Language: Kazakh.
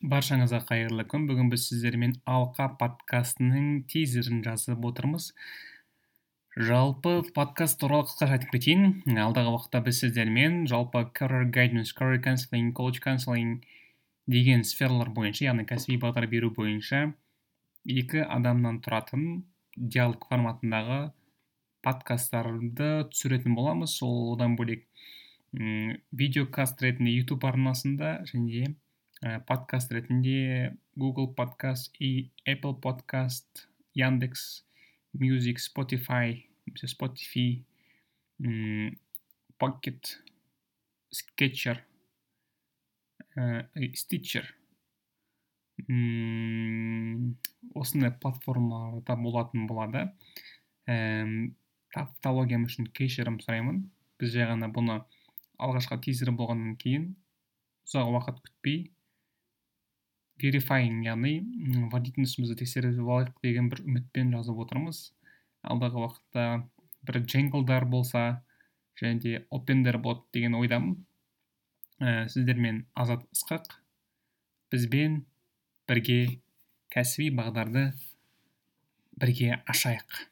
баршаңызға қайырлы күн. Бүгін біз сіздермен алқа подкастының тизерін жазып отырмыз. Жалпы подкаст туралы қысқаша айтып кетейін. Алдағы уақытта біз сіздермен жалпы career guidance career counseling coach counseling деген сфералар бойынша яғни кәсіби бағдар беру бойынша екі адамнан тұратын диалог форматындағы подкасттарды түсіретін боламыз. Ол одан бөлек видеокаст ретінде ютуб арнасында және подкаст ретінде google подкаст и apple подкаст яндекс мюзик spotify spotify покет скетчер стичер осындай платформаларда болатын болады тавтологиям үшін кешірім сұраймын біз жай ғана бұны алғашқы тизер болғаннан кейін ұзақ уақыт күтпей верифайинг яғни валидностьімізді тексеріп алайық деген бір үмітпен жазып отырмыз алдағы уақытта бір дженглдар болса және де опендер болады деген ойдамын ә, сіздермен азат ысқақ бізбен бірге кәсіби бағдарды бірге ашайық